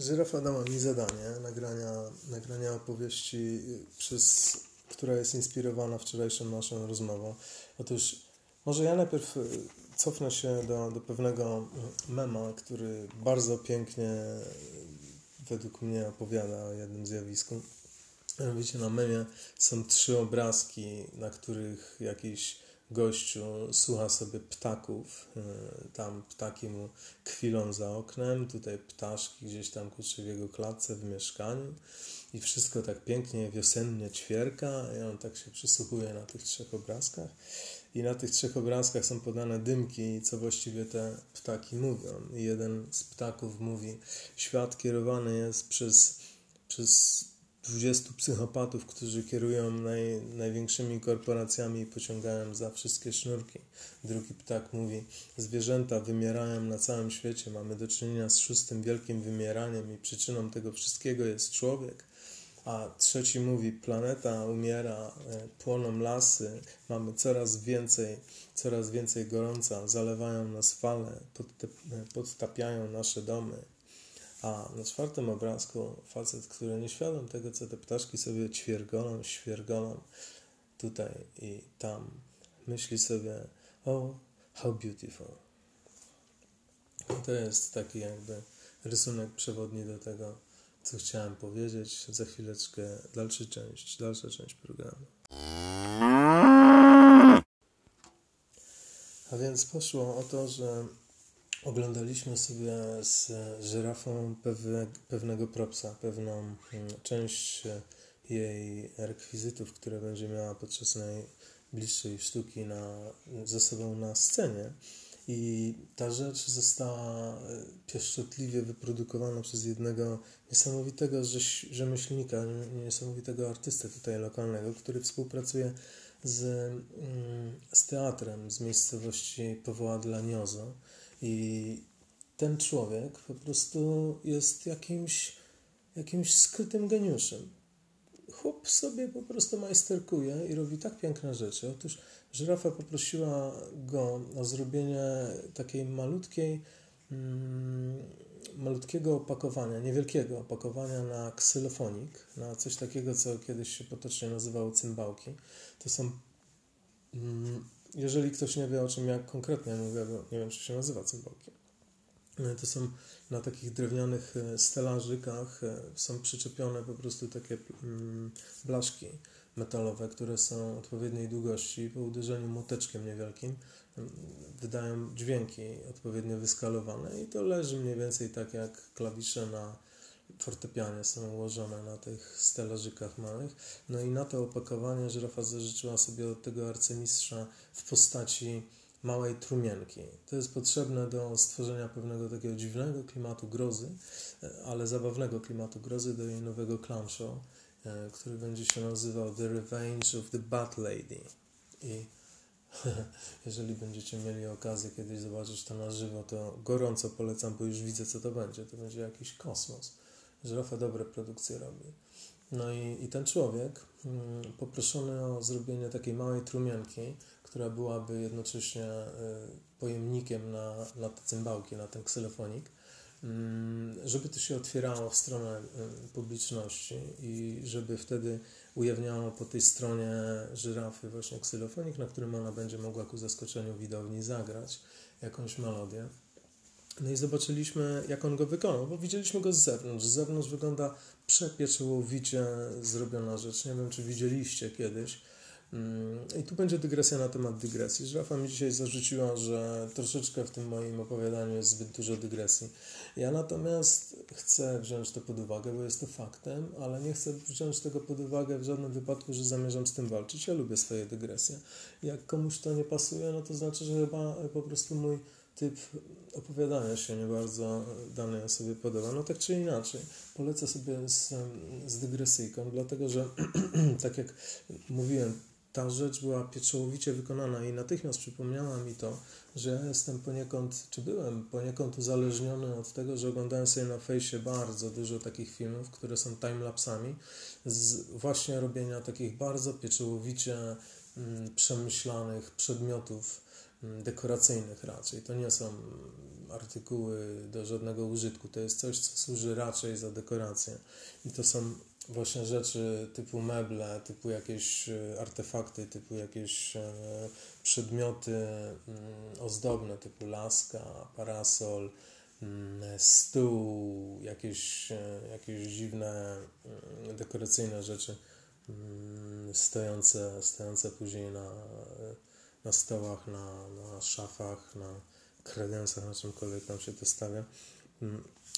Żyrafa dała mi zadanie nagrania, nagrania opowieści, przez, która jest inspirowana wczorajszą naszą rozmową. Otóż może ja najpierw y, cofnę się do, do pewnego mema, który bardzo pięknie według mnie opowiada o jednym zjawisku. Mianowicie na memie są trzy obrazki, na których jakiś gościu słucha sobie ptaków. E, tam ptaki mu kwilą za oknem, tutaj ptaszki gdzieś tam kurczę w jego klatce w mieszkaniu i wszystko tak pięknie wiosennie ćwierka i on tak się przysłuchuje na tych trzech obrazkach i na tych trzech obrazkach są podane dymki, co właściwie te ptaki mówią. I jeden z ptaków mówi, świat kierowany jest przez, przez 20 psychopatów, którzy kierują naj, największymi korporacjami i pociągają za wszystkie sznurki. Drugi ptak mówi: Zwierzęta wymierają na całym świecie, mamy do czynienia z szóstym wielkim wymieraniem i przyczyną tego wszystkiego jest człowiek. A trzeci mówi: Planeta umiera, e, płoną lasy, mamy coraz więcej, coraz więcej gorąca, zalewają nas fale, podtapiają nasze domy. A na czwartym obrazku facet, który nieświadom tego, co te ptaszki sobie ćwiergolą, świergolą tutaj i tam, myśli sobie, oh, how beautiful. I to jest taki jakby rysunek przewodni do tego, co chciałem powiedzieć. Za chwileczkę dalsza część, dalsza część programu. A więc poszło o to, że Oglądaliśmy sobie z żyrafą pewne, pewnego propsa, pewną mm, część jej rekwizytów, które będzie miała podczas najbliższej sztuki na, ze sobą na scenie. I ta rzecz została e, pieszczotliwie wyprodukowana przez jednego niesamowitego rzemieślnika, niesamowitego artystę tutaj lokalnego, który współpracuje z, mm, z teatrem z miejscowości Powoła dla Niozo i ten człowiek po prostu jest jakimś, jakimś skrytym geniuszem. Chłop sobie po prostu majsterkuje i robi tak piękne rzeczy. Otóż żyrafa poprosiła go o zrobienie takiej malutkiej, mm, malutkiego opakowania, niewielkiego opakowania na ksylofonik, na coś takiego, co kiedyś się potocznie nazywało cymbałki. To są mm, jeżeli ktoś nie wie, o czym ja konkretnie mówię, bo nie wiem, czy się nazywa cymbałki, e, to są na takich drewnianych e, stelażykach e, są przyczepione po prostu takie mm, blaszki metalowe, które są odpowiedniej długości. Po uderzeniu młoteczkiem niewielkim wydają dźwięki odpowiednio wyskalowane i to leży mniej więcej tak jak klawisze na fortepianie są ułożone na tych stelażykach małych. No i na to opakowanie żyrafa zażyczyła sobie od tego arcymistrza w postaci małej trumienki. To jest potrzebne do stworzenia pewnego takiego dziwnego klimatu grozy, ale zabawnego klimatu grozy do jej nowego clown show, e, który będzie się nazywał The Revenge of the Bat Lady. I jeżeli będziecie mieli okazję kiedyś zobaczyć to na żywo, to gorąco polecam, bo już widzę, co to będzie. To będzie jakiś kosmos. Żyrafa dobre produkcje robi. No i, i ten człowiek mm, poproszony o zrobienie takiej małej trumienki, która byłaby jednocześnie y, pojemnikiem na, na te cymbałki, na ten ksylofonik, mm, żeby to się otwierało w stronę y, publiczności i żeby wtedy ujawniało po tej stronie żyrafy właśnie ksylofonik, na którym ona będzie mogła ku zaskoczeniu widowni zagrać jakąś melodię. No i zobaczyliśmy, jak on go wykonał, bo widzieliśmy go z zewnątrz. Z zewnątrz wygląda przepieczołowicie zrobiona rzecz. Nie wiem, czy widzieliście kiedyś. Mm, I tu będzie dygresja na temat dygresji. Żrafa mi dzisiaj zarzuciła, że troszeczkę w tym moim opowiadaniu jest zbyt dużo dygresji. Ja natomiast chcę wziąć to pod uwagę, bo jest to faktem, ale nie chcę wziąć tego pod uwagę w żadnym wypadku, że zamierzam z tym walczyć. Ja lubię swoje dygresje. Jak komuś to nie pasuje, no to znaczy, że chyba po prostu mój typ opowiadania się nie bardzo danej osobie podoba. No tak czy inaczej, polecę sobie z, z dygresyjką, dlatego że tak jak mówiłem, ta rzecz była pieczołowicie wykonana i natychmiast przypomniała mi to, że ja jestem poniekąd, czy byłem poniekąd uzależniony od tego, że oglądałem sobie na fejsie bardzo dużo takich filmów, które są timelapsami, z właśnie robienia takich bardzo pieczołowicie mm, przemyślanych przedmiotów, dekoracyjnych raczej. To nie są artykuły do żadnego użytku. To jest coś, co służy raczej za dekorację. I to są właśnie rzeczy typu meble, typu jakieś e, artefakty, typu jakieś e, przedmioty mm, ozdobne, typu laska, parasol, mm, stół, jakieś, e, jakieś dziwne mm, dekoracyjne rzeczy stojące, stojące później na, na stołach, na, na szafach, na kredensach, na czymkolwiek tam się to stawia.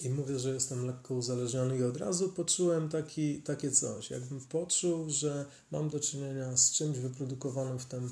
I mówię, że jestem lekko uzależniony i od razu poczułem taki, takie coś. Jakbym poczuł, że mam do czynienia z czymś wyprodukowanym w, ten,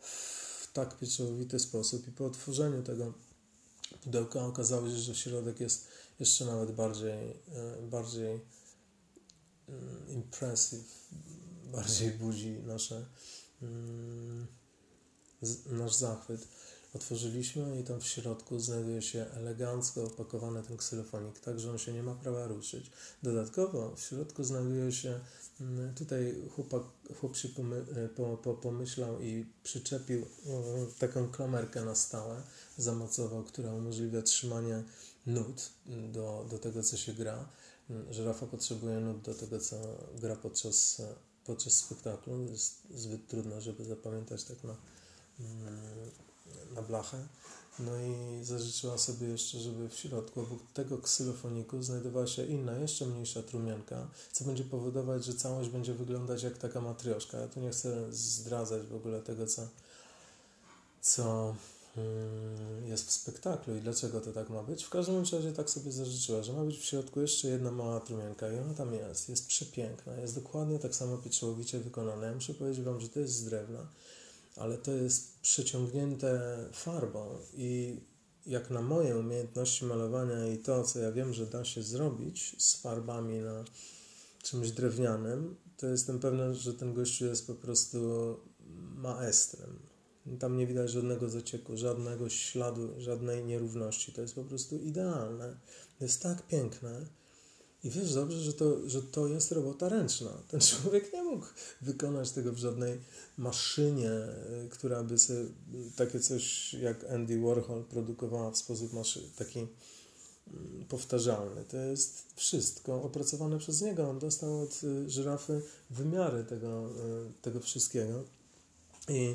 w tak pieczołowity sposób i po otworzeniu tego pudełka okazało się, że środek jest jeszcze nawet bardziej, e, bardziej mm, impressive, bardziej budzi nasze, mm, nasz zachwyt otworzyliśmy i tam w środku znajduje się elegancko opakowany ten ksylofonik, tak że on się nie ma prawa ruszyć. Dodatkowo w środku znajduje się, mm, tutaj chłopak, chłop się pomy, e, po, po, pomyślał i przyczepił mm, taką klamerkę na stałe, zamocował, która umożliwia trzymanie nut do, do tego, co się gra. Mm, Żyrafa potrzebuje nut do tego, co gra podczas, podczas spektaklu. Jest zbyt trudno, żeby zapamiętać tak na na blachę. No i zażyczyła sobie jeszcze, żeby w środku obok tego ksylofoniku znajdowała się inna, jeszcze mniejsza trumienka, co będzie powodować, że całość będzie wyglądać jak taka matrioszka. Ja tu nie chcę zdradzać w ogóle tego, co, co mm, jest w spektaklu i dlaczego to tak ma być. W każdym razie tak sobie zażyczyła, że ma być w środku jeszcze jedna mała trumienka i ona tam jest. Jest przepiękna, jest dokładnie tak samo pieczołowicie wykonana. Ja muszę powiedzieć Wam, że to jest z drewna ale to jest przeciągnięte farbą i jak na moje umiejętności malowania i to, co ja wiem, że da się zrobić z farbami na czymś drewnianym, to jestem pewien, że ten gościu jest po prostu maestrem. Tam nie widać żadnego zacieku, żadnego śladu, żadnej nierówności. To jest po prostu idealne. Jest tak piękne i wiesz dobrze, że to, że to jest robota ręczna. Ten człowiek nie mógł wykonać tego w żadnej maszynie, y, która by sobie takie coś jak Andy Warhol produkowała w sposób maszy, taki mm, powtarzalny. To jest wszystko opracowane przez niego. On dostał od y, żyrafy wymiary tego, tego wszystkiego. I,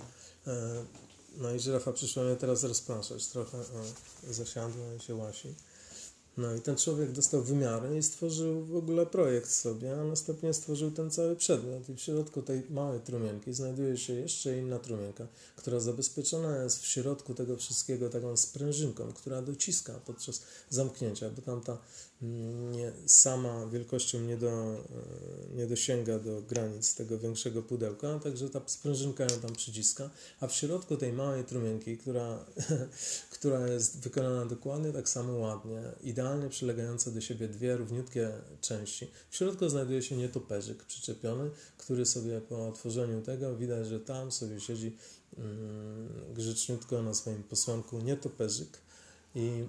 no i żyrafa przyszła mnie teraz rozpraszać. Trochę o, zasiadła i się łasi. No i ten człowiek dostał wymiary i stworzył w ogóle projekt sobie, a następnie stworzył ten cały przedmiot. I w środku tej małej trumienki znajduje się jeszcze inna trumienka, która zabezpieczona jest w środku tego wszystkiego taką sprężynką, która dociska podczas zamknięcia, bo tam ta sama wielkością nie, do, nie dosięga do granic tego większego pudełka, także ta sprężynka ją tam przyciska, a w środku tej małej trumienki, która, która jest wykonana dokładnie tak samo ładnie, idealnie, przylegające do siebie dwie równiutkie części. W środku znajduje się nietoperzyk przyczepiony, który sobie po otworzeniu tego widać, że tam sobie siedzi mm, grzeczniutko na swoim posłanku nietoperzyk i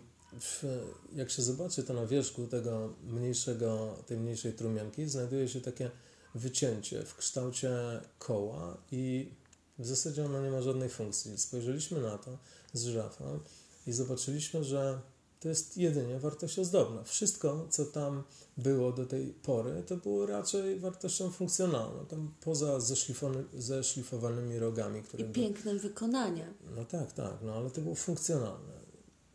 jak się zobaczy to na wierzchu tego mniejszego, tej mniejszej trumienki, znajduje się takie wycięcie w kształcie koła i w zasadzie ono nie ma żadnej funkcji. Spojrzeliśmy na to z żyrafą i zobaczyliśmy, że to jest jedynie wartość ozdobna. Wszystko, co tam było do tej pory, to było raczej wartością funkcjonalną. Tam poza zeszlifowanymi rogami, które. I pięknym były... wykonania. No tak, tak, no ale to było funkcjonalne.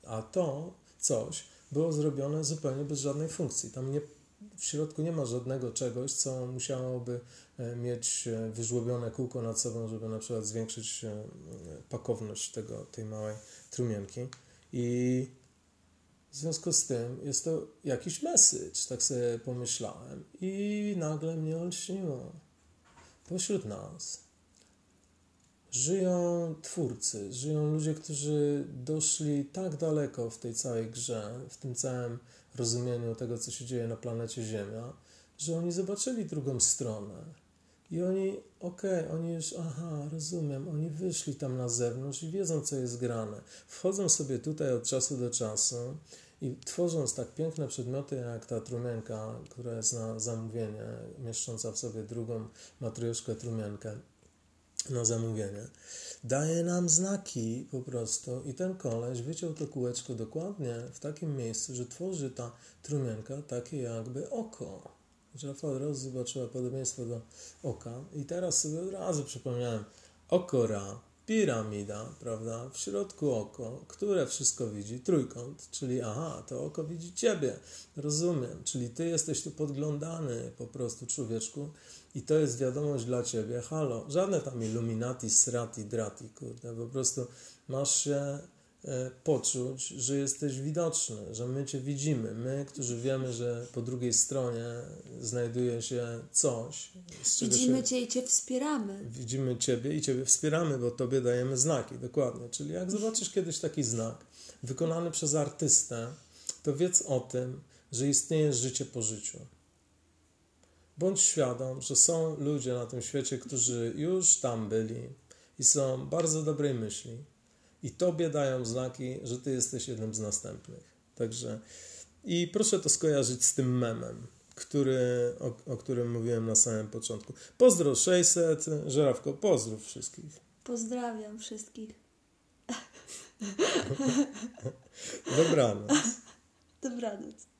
A to coś było zrobione zupełnie bez żadnej funkcji. Tam nie, w środku nie ma żadnego czegoś, co musiałoby e, mieć e, wyżłobione kółko nad sobą, żeby na przykład zwiększyć e, pakowność tego, tej małej trumienki. I w związku z tym jest to jakiś message, tak sobie pomyślałem. I nagle mnie olśniło. Pośród nas żyją twórcy, żyją ludzie, którzy doszli tak daleko w tej całej grze, w tym całym rozumieniu tego, co się dzieje na planecie Ziemia, że oni zobaczyli drugą stronę. I oni, okej, okay, oni już, aha, rozumiem, oni wyszli tam na zewnątrz i wiedzą, co jest grane. Wchodzą sobie tutaj od czasu do czasu i tworząc tak piękne przedmioty jak ta trumienka, która jest na zamówienie, mieszcząca w sobie drugą matrioszkę trumienkę, na zamówienie, daje nam znaki po prostu i ten koleś wyciął to kółeczko dokładnie w takim miejscu, że tworzy ta trumienka takie jakby oko. Żafa od razu zobaczyła podobieństwo do oka i teraz sobie od razu przypomniałem okora, piramida, prawda, w środku oko, które wszystko widzi, trójkąt, czyli aha, to oko widzi ciebie, rozumiem, czyli ty jesteś tu podglądany po prostu człowieczku i to jest wiadomość dla ciebie, halo, żadne tam illuminati, srati, drati, kurde, po prostu masz się poczuć, że jesteś widoczny, że my Cię widzimy. My, którzy wiemy, że po drugiej stronie znajduje się coś. widzimy się... Cię i Cię wspieramy. Widzimy Ciebie i Ciebie wspieramy, bo Tobie dajemy znaki, dokładnie. Czyli jak zobaczysz kiedyś taki znak wykonany przez artystę, to wiedz o tym, że istnieje życie po życiu. Bądź świadom, że są ludzie na tym świecie, którzy już tam byli i są bardzo dobrej myśli i tobie dają znaki, że ty jesteś jednym z następnych. Także i proszę to skojarzyć z tym memem, który, o, o którym mówiłem na samym początku. Pozdro 600, Żerawko, pozdrów wszystkich. Pozdrawiam wszystkich. Dobranoc. Dobranoc.